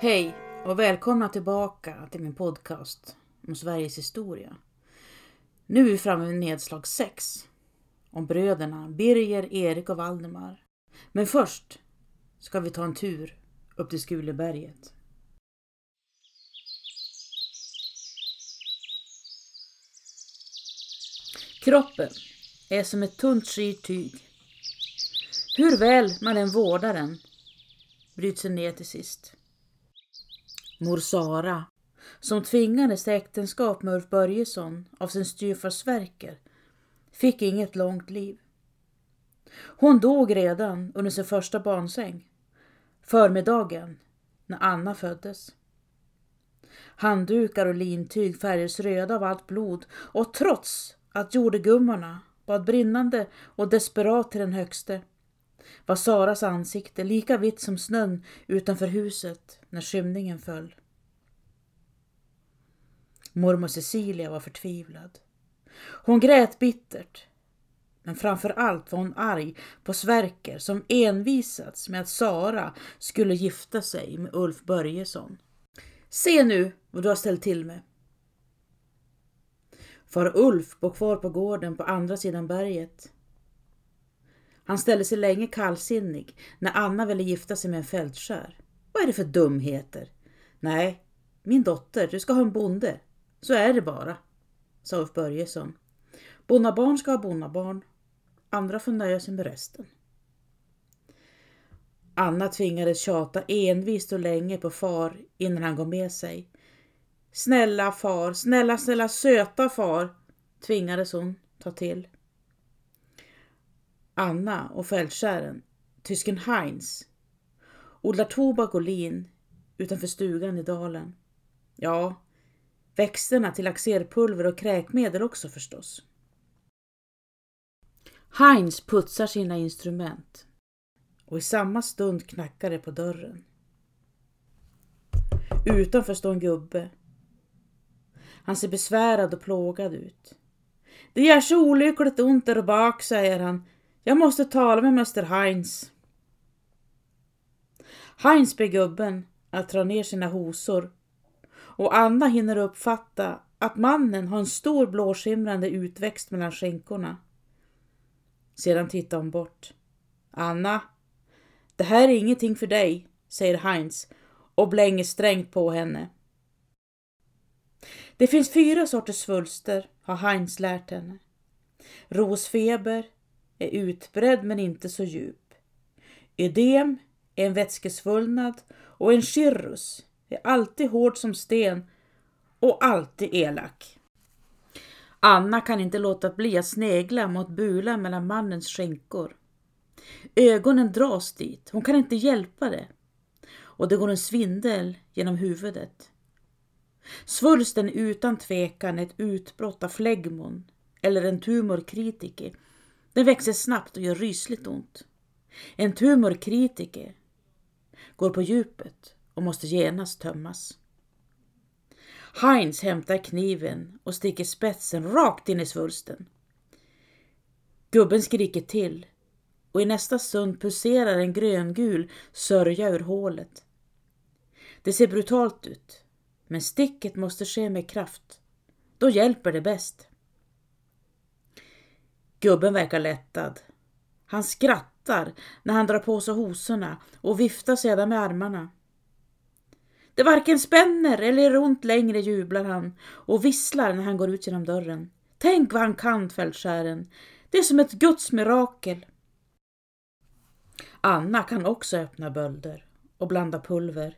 Hej och välkomna tillbaka till min podcast om Sveriges historia. Nu är vi framme vid nedslag 6 om bröderna Birger, Erik och Valdemar. Men först ska vi ta en tur upp till Skuleberget. Kroppen är som ett tunt skirt tyg. Hur väl man än vårdar den bryts den ner till sist. Mor Sara, som tvingades till äktenskap med Ulf Börjesson av sin styvfar Sverker, fick inget långt liv. Hon dog redan under sin första barnsäng, förmiddagen när Anna föddes. Handdukar och lintyg färgades röda av allt blod och trots att jordegummorna bad brinnande och desperat till den högste var Saras ansikte lika vitt som snön utanför huset när skymningen föll. Mormor Cecilia var förtvivlad. Hon grät bittert. Men framför allt var hon arg på Sverker som envisats med att Sara skulle gifta sig med Ulf Börjesson. Se nu vad du har ställt till med. Far Ulf bor kvar på gården på andra sidan berget. Han ställde sig länge kallsinnig när Anna ville gifta sig med en fältskär. Vad är det för dumheter? Nej, min dotter, du ska ha en bonde. Så är det bara, sa Ulf Börjesson. Bonnabarn ska ha bonnabarn. Andra får nöja sig med resten. Anna tvingades tjata envist och länge på far innan han gav med sig. Snälla far, snälla, snälla, söta far, tvingades hon ta till. Anna och fältskären, tysken Heinz, odlar tobak och lin utanför stugan i dalen. Ja, växterna till axerpulver och kräkmedel också förstås. Heinz putsar sina instrument och i samma stund knackar det på dörren. Utanför står en gubbe. Han ser besvärad och plågad ut. Det gör så olyckligt ont där bak, säger han. Jag måste tala med Mäster Heinz. Heinz ber gubben att dra ner sina hosor och Anna hinner uppfatta att mannen har en stor blåskimrande utväxt mellan skinkorna. Sedan tittar hon bort. Anna, det här är ingenting för dig, säger Heinz och blänger strängt på henne. Det finns fyra sorters svulster, har Heinz lärt henne. Rosfeber är utbredd men inte så djup. Ödem är en vätskesvullnad och en chirrus är alltid hård som sten och alltid elak. Anna kan inte låta bli att snegla mot bulan mellan mannens skänkor. Ögonen dras dit, hon kan inte hjälpa det. Och det går en svindel genom huvudet. Svulsten är utan tvekan ett utbrott av flegmon eller en tumorkritiker. Den växer snabbt och gör rysligt ont. En tumorkritiker går på djupet och måste genast tömmas. Heinz hämtar kniven och sticker spetsen rakt in i svulsten. Gubben skriker till och i nästa stund pulserar en gröngul sörja ur hålet. Det ser brutalt ut, men sticket måste ske med kraft. Då hjälper det bäst. Gubben verkar lättad. Han skrattar när han drar på sig hosorna och viftar sedan med armarna. Det varken spänner eller gör ont längre, jublar han och visslar när han går ut genom dörren. Tänk vad han kan, fältskären. Det är som ett Guds mirakel. Anna kan också öppna bölder och blanda pulver.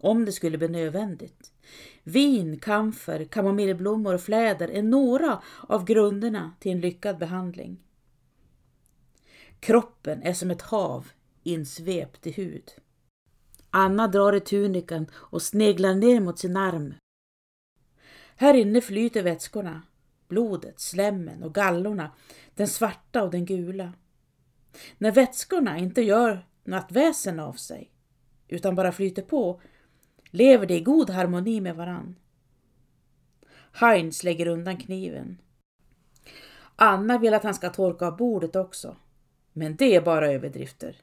Om det skulle bli nödvändigt. Vin, kamfer, kamomillblommor och fläder är några av grunderna till en lyckad behandling. Kroppen är som ett hav insvept i hud. Anna drar i tunikan och sneglar ner mot sin arm. Här inne flyter vätskorna, blodet, slemmen och gallorna, den svarta och den gula. När vätskorna inte gör något väsen av sig, utan bara flyter på, lever de i god harmoni med varann. Heinz lägger undan kniven. Anna vill att han ska torka av bordet också. Men det är bara överdrifter,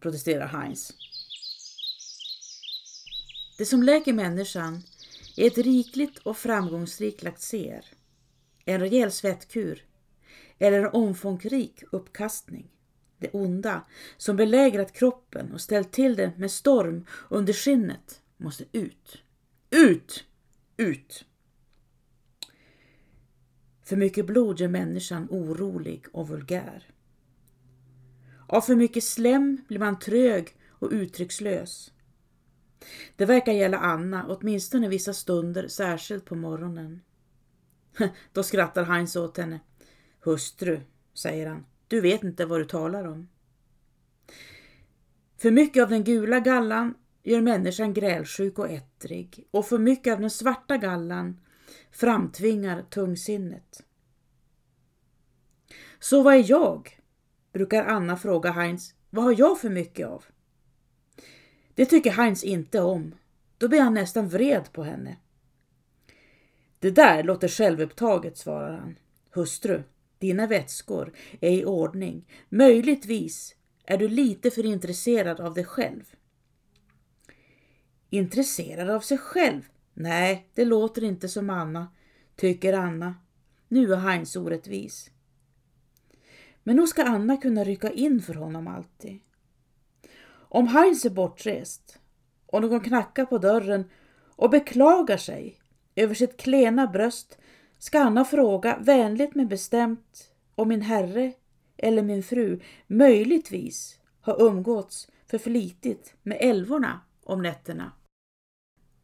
protesterar Heinz. Det som läker människan är ett rikligt och framgångsrikt laxer, en rejäl svettkur eller en omfångsrik uppkastning. Det onda som belägrat kroppen och ställt till det med storm under skinnet måste ut. Ut! Ut! För mycket blod gör människan orolig och vulgär. Av för mycket slem blir man trög och uttryckslös. Det verkar gälla Anna, åtminstone vissa stunder, särskilt på morgonen. Då skrattar Heinz åt henne. Hustru, säger han, du vet inte vad du talar om. För mycket av den gula gallan gör människan grälsjuk och ettrig och för mycket av den svarta gallan framtvingar tungsinnet. Så vad är jag? brukar Anna fråga Heinz. Vad har jag för mycket av? Det tycker Heinz inte om. Då blir han nästan vred på henne. Det där låter självupptaget, svarar han. Hustru, dina vätskor är i ordning. Möjligtvis är du lite för intresserad av dig själv. Intresserad av sig själv? Nej, det låter inte som Anna, tycker Anna. Nu är Heinz orättvis. Men nog ska Anna kunna rycka in för honom alltid. Om Heinz är bortrest och någon knackar på dörren och beklagar sig över sitt klena bröst ska Anna fråga vänligt men bestämt om min herre eller min fru möjligtvis har umgåtts för flitigt med älvorna om nätterna.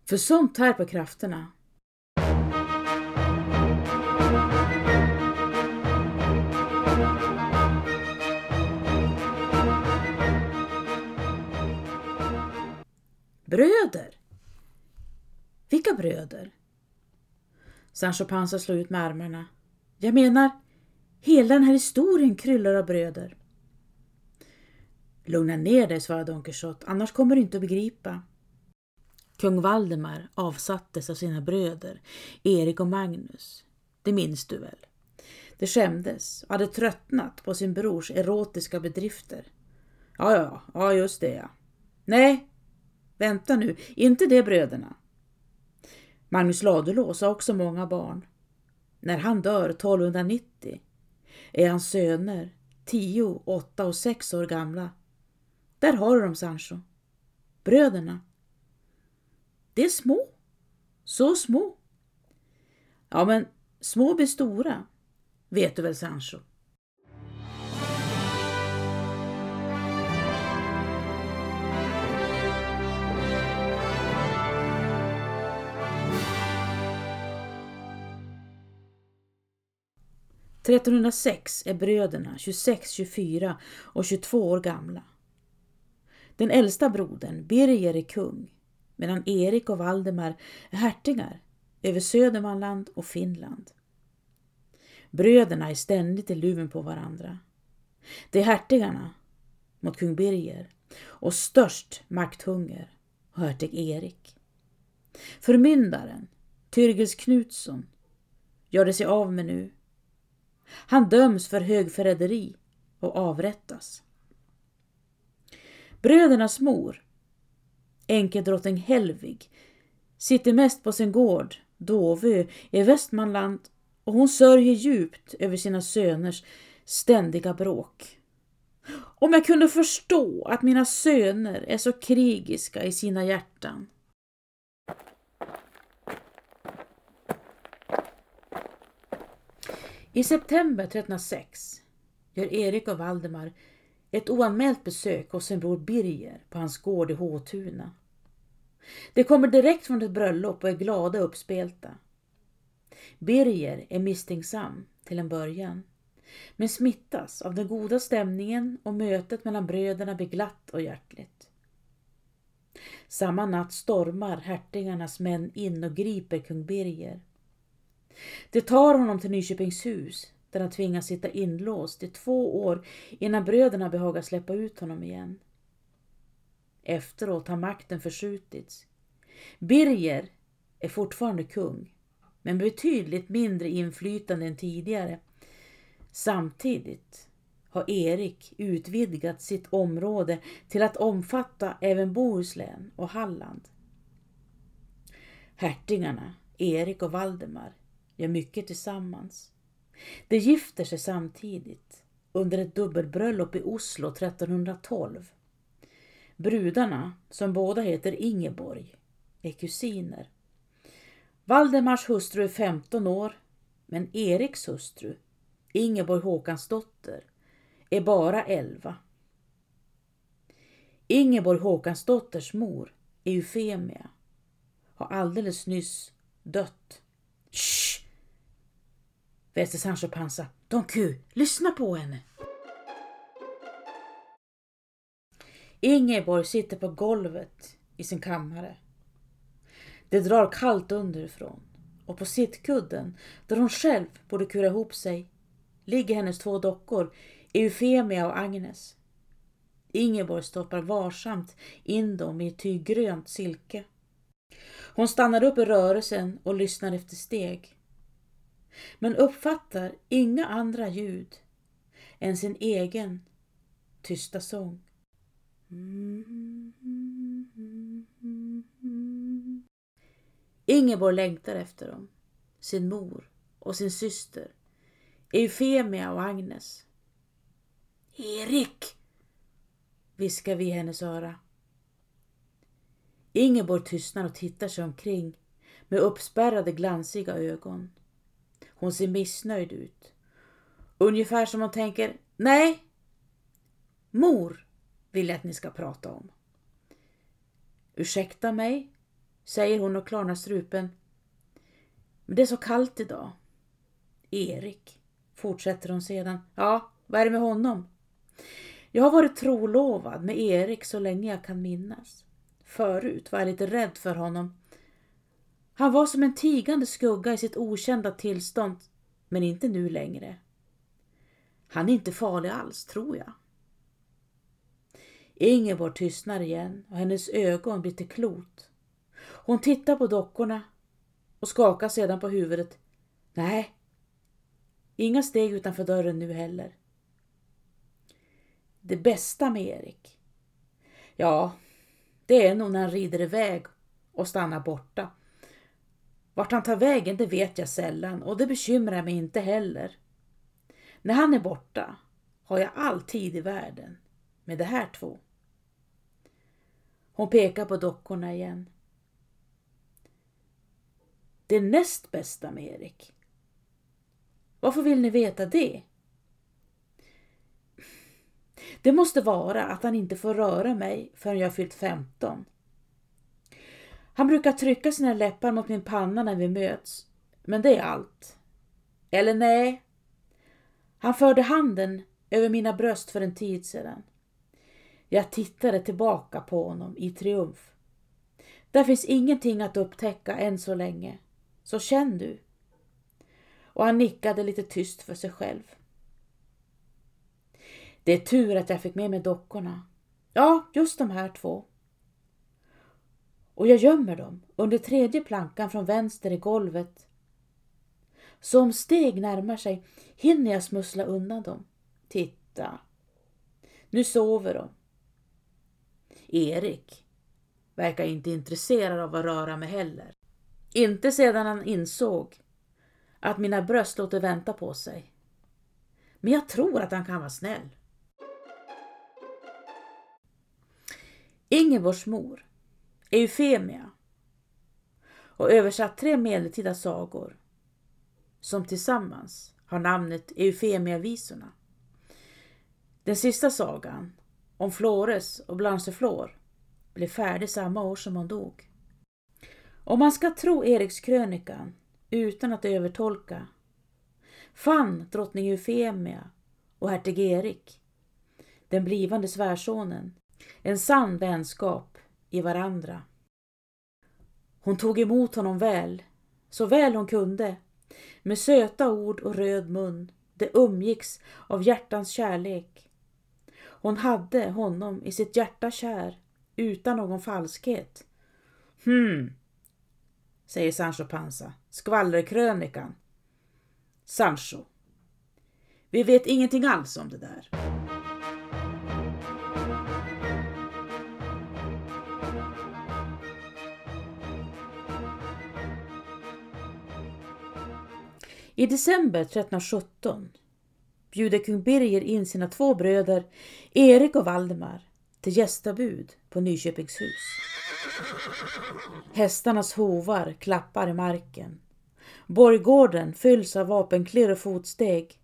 För sånt tär på krafterna. Bröder? Vilka bröder? Sancho Panza slog ut med armarna. Jag menar, hela den här historien kryllar av bröder. Lugna ner dig, svarade Don Quixote, annars kommer du inte att begripa. Kung Valdemar avsattes av sina bröder, Erik och Magnus. Det minns du väl? De skämdes och hade tröttnat på sin brors erotiska bedrifter. Ja, ja, ja, just det ja. Nej, vänta nu, inte det bröderna. Magnus Ladulås har också många barn. När han dör 1290 är hans söner 10, 8 och 6 år gamla. Där har du dem Sancho. Bröderna. Det är små. Så små. Ja, men små blir stora. Vet du väl Sancho? 1306 är bröderna 26, 24 och 22 år gamla. Den äldsta brodern, Birger, är kung medan Erik och Valdemar är hertigar över Södermanland och Finland. Bröderna är ständigt i luven på varandra. Det är hertigarna mot kung Birger och störst makthunger har hertig Erik. Förmyndaren, Tyrgels Knutsson, gör det sig av med nu han döms för högförräderi och avrättas. Brödernas mor, enkedrottning Helvig, sitter mest på sin gård, Dovö, i Västmanland och hon sörjer djupt över sina söners ständiga bråk. Om jag kunde förstå att mina söner är så krigiska i sina hjärtan. I september 1306 gör Erik och Valdemar ett oanmält besök hos sin bror Birger på hans gård i Håtuna. De kommer direkt från ett bröllop och är glada och uppspelta. Birger är misstänksam till en början, men smittas av den goda stämningen och mötet mellan bröderna blir glatt och hjärtligt. Samma natt stormar hertigarnas män in och griper kung Birger. De tar honom till Nyköpingshus där han tvingas sitta inlåst i två år innan bröderna behagar släppa ut honom igen. Efteråt har makten förskjutits. Birger är fortfarande kung, men betydligt mindre inflytande än tidigare. Samtidigt har Erik utvidgat sitt område till att omfatta även Bohuslän och Halland. Hertigarna, Erik och Valdemar, gör mycket tillsammans. De gifter sig samtidigt under ett dubbelbröllop i Oslo 1312. Brudarna, som båda heter Ingeborg, är kusiner. Valdemars hustru är 15 år, men Eriks hustru, Ingeborg Håkansdotter, är bara 11. Ingeborg Håkansdotters mor, Eufemia, har alldeles nyss dött. Shh! Väste Sancho Panza. Don Q, lyssna på henne! Ingeborg sitter på golvet i sin kammare. Det drar kallt underifrån och på sittkudden, där hon själv borde kura ihop sig, ligger hennes två dockor, Eufemia och Agnes. Ingeborg stoppar varsamt in dem i tyggrönt silke. Hon stannar upp i rörelsen och lyssnar efter steg. Men uppfattar inga andra ljud än sin egen tysta sång. Ingeborg längtar efter dem, sin mor och sin syster, Eufemia och Agnes. Erik! viskar vi i hennes öra. Ingeborg tystnar och tittar sig omkring med uppspärrade glansiga ögon. Hon ser missnöjd ut. Ungefär som hon tänker, nej, mor vill jag att ni ska prata om. Ursäkta mig, säger hon och klarnar strupen. Men det är så kallt idag. Erik, fortsätter hon sedan. Ja, vad är det med honom? Jag har varit trolovad med Erik så länge jag kan minnas. Förut var jag lite rädd för honom. Han var som en tigande skugga i sitt okända tillstånd, men inte nu längre. Han är inte farlig alls, tror jag. Ingeborg tystnar igen och hennes ögon blir till klot. Hon tittar på dockorna och skakar sedan på huvudet. Nej, inga steg utanför dörren nu heller. Det bästa med Erik? Ja, det är nog när han rider iväg och stannar borta. Vart han tar vägen det vet jag sällan och det bekymrar mig inte heller. När han är borta har jag all tid i världen med de här två. Hon pekar på dockorna igen. Det näst bästa med Erik. Varför vill ni veta det? Det måste vara att han inte får röra mig förrän jag fyllt 15. Han brukar trycka sina läppar mot min panna när vi möts, men det är allt. Eller nej, han förde handen över mina bröst för en tid sedan. Jag tittade tillbaka på honom i triumf. Där finns ingenting att upptäcka än så länge, så känn du. Och han nickade lite tyst för sig själv. Det är tur att jag fick med mig dockorna. Ja, just de här två. Och jag gömmer dem under tredje plankan från vänster i golvet. Så om steg närmar sig hinner jag smussla undan dem. Titta, nu sover de. Erik verkar inte intresserad av att röra mig heller. Inte sedan han insåg att mina bröst låter vänta på sig. Men jag tror att han kan vara snäll. Ingeborgs mor, Eufemia, och översatt tre medeltida sagor som tillsammans har namnet Eufemia-visorna. Den sista sagan, om Flores och Blanceflor, blev färdig samma år som hon dog. Om man ska tro Erikskrönikan utan att övertolka fann drottning Eufemia och hertig Erik, den blivande svärsonen, en sann vänskap i varandra. Hon tog emot honom väl, så väl hon kunde, med söta ord och röd mun. Det umgicks av hjärtans kärlek. Hon hade honom i sitt hjärta kär, utan någon falskhet. Hmm, säger Sancho Panza, skvallerkrönikan. Sancho, vi vet ingenting alls om det där. I december 1317 bjuder kung Birger in sina två bröder Erik och Valdemar till gästabud på Nyköpingshus. Hästarnas hovar klappar i marken. Borggården fylls av vapenklirr och fotsteg.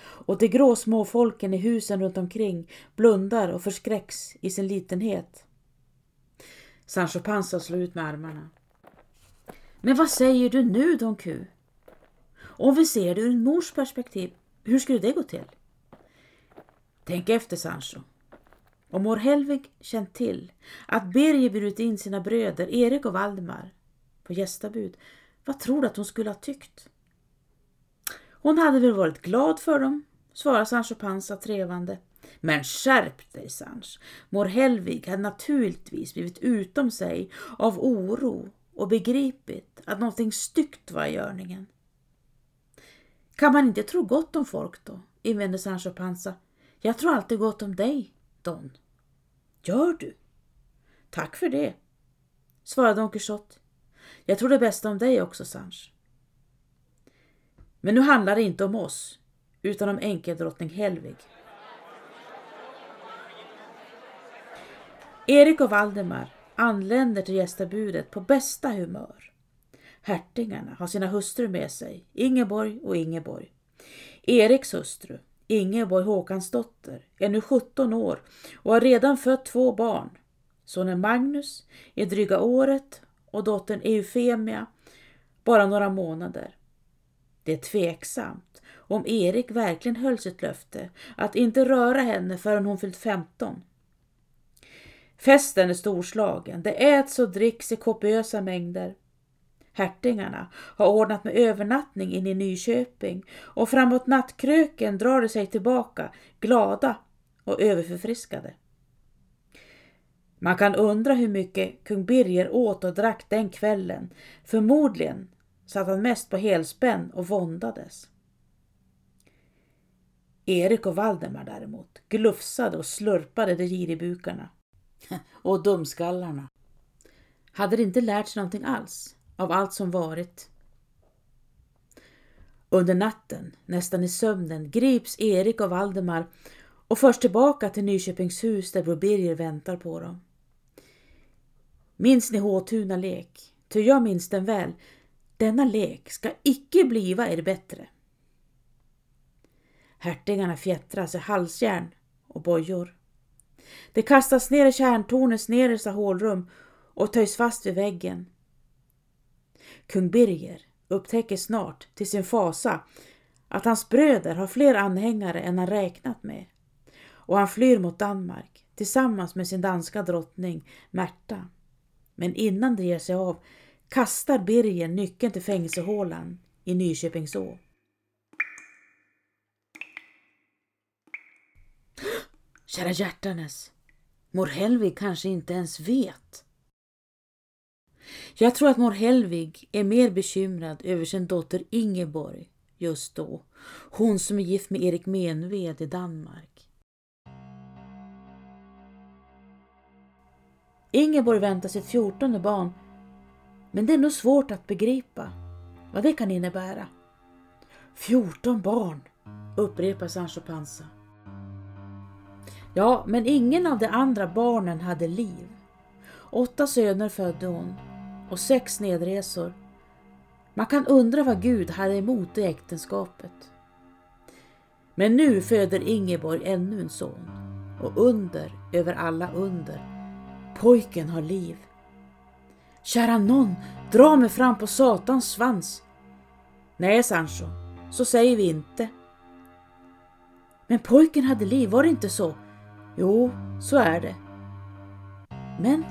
Och de grå småfolken i husen runt omkring blundar och förskräcks i sin litenhet. Sancho Panza slår ut med armarna. Men vad säger du nu Don Q? Om vi ser det ur en mors perspektiv, hur skulle det gå till? Tänk efter Sancho. Om mor Helvig känt till att Birger bjudit in sina bröder Erik och Valdemar på gästabud, vad tror du att hon skulle ha tyckt? Hon hade väl varit glad för dem, svarade Sancho Panza trevande. Men skärp dig Sancho, Mor Helvig hade naturligtvis blivit utom sig av oro och begripit att någonting styggt var i görningen. Kan man inte tro gott om folk då? invände Sancho Panza. Jag tror alltid gott om dig, Don. Gör du? Tack för det, svarade Don Quixote. Jag tror det bästa om dig också, Sancho. Men nu handlar det inte om oss, utan om enkeldrottning Helvig. Erik och Valdemar anländer till gästabudet på bästa humör. Hertingarna har sina hustrur med sig, Ingeborg och Ingeborg. Eriks hustru, Ingeborg Håkansdotter, är nu 17 år och har redan fött två barn. Sonen Magnus är dryga året och dottern Eufemia bara några månader. Det är tveksamt om Erik verkligen höll sitt löfte att inte röra henne förrän hon fyllt 15. Festen är storslagen, det äts och dricks i kopiösa mängder. Hertingarna har ordnat med övernattning in i Nyköping och framåt nattkröken drar de sig tillbaka glada och överförfriskade. Man kan undra hur mycket kung Birger åt och drack den kvällen. Förmodligen satt han mest på helspänn och våndades. Erik och Valdemar däremot glufsade och slurpade de giribukarna. och dumskallarna. Hade de inte lärt sig någonting alls av allt som varit? Under natten, nästan i sömnen, grips Erik och Valdemar och förs tillbaka till Nyköpingshus där bror Birger väntar på dem. Minns ni Håtuna lek? Ty jag minns den väl. Denna lek ska icke bliva er bättre. Hertigarna fjättras i halsjärn och bojor. Det kastas ner i kärntornets nedersta hålrum och töjs fast vid väggen. Kung Birger upptäcker snart till sin fasa att hans bröder har fler anhängare än han räknat med och han flyr mot Danmark tillsammans med sin danska drottning Märta. Men innan det ger sig av kastar Birger nyckeln till fängelsehålan i Nyköpingså. Kära hjärtanes, mor Helvig kanske inte ens vet. Jag tror att mor Helvig är mer bekymrad över sin dotter Ingeborg just då. Hon som är gift med Erik Menved i Danmark. Ingeborg väntar sitt fjortonde barn men det är nog svårt att begripa vad det kan innebära. Fjorton barn, upprepar Sancho Panza. Ja, men ingen av de andra barnen hade liv. Åtta söner födde hon och sex nedresor. Man kan undra vad Gud hade emot i äktenskapet. Men nu föder Ingeborg ännu en son och under över alla under. Pojken har liv. Kära någon, dra mig fram på satans svans. Nej, Sancho, så säger vi inte. Men pojken hade liv, var det inte så? Jo, så är det. Men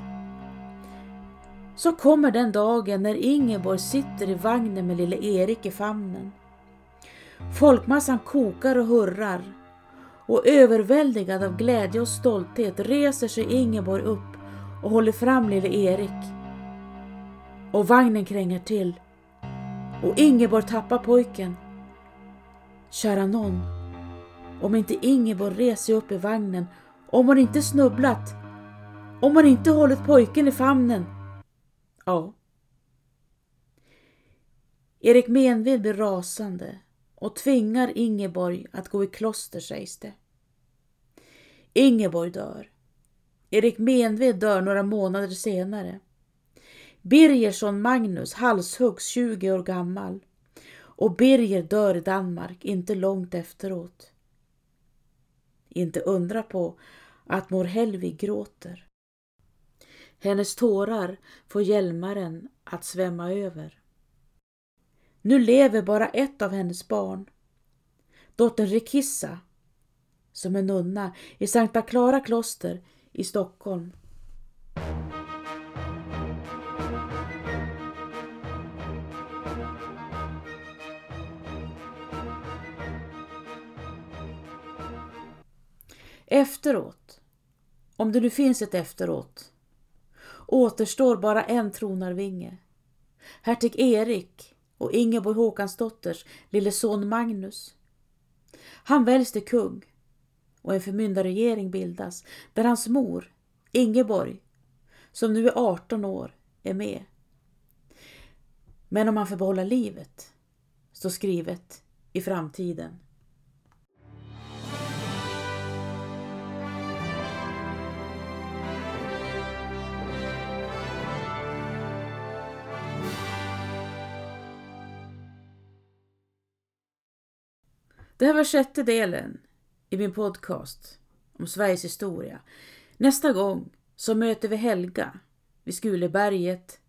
så kommer den dagen när Ingeborg sitter i vagnen med lille Erik i famnen. Folkmassan kokar och hurrar och överväldigad av glädje och stolthet reser sig Ingeborg upp och håller fram lille Erik. Och vagnen kränger till och Ingeborg tappar pojken. Kära någon, om inte Ingeborg reser upp i vagnen om hon inte snubblat. Om hon inte hållit pojken i famnen. Ja. Erik Menved blir rasande och tvingar Ingeborg att gå i kloster sägs det. Ingeborg dör. Erik Menved dör några månader senare. Birgersson Magnus halshuggs 20 år gammal och Birger dör i Danmark inte långt efteråt. Inte undra på att mor Helvig gråter. Hennes tårar får Hjälmaren att svämma över. Nu lever bara ett av hennes barn, dottern Rikissa, som är nunna i Sankta Klara kloster i Stockholm. Efteråt, om det nu finns ett efteråt, återstår bara en tronarvinge. Hertig Erik och Ingeborg Håkansdotters lille son Magnus. Han väljs till kung och en förmyndarregering bildas där hans mor, Ingeborg, som nu är 18 år, är med. Men om han får behålla livet, står skrivet i framtiden. Det här var sjätte delen i min podcast om Sveriges historia. Nästa gång så möter vi Helga vid Skuleberget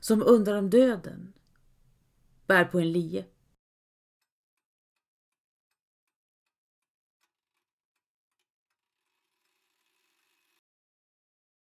som undrar om döden bär på en lie.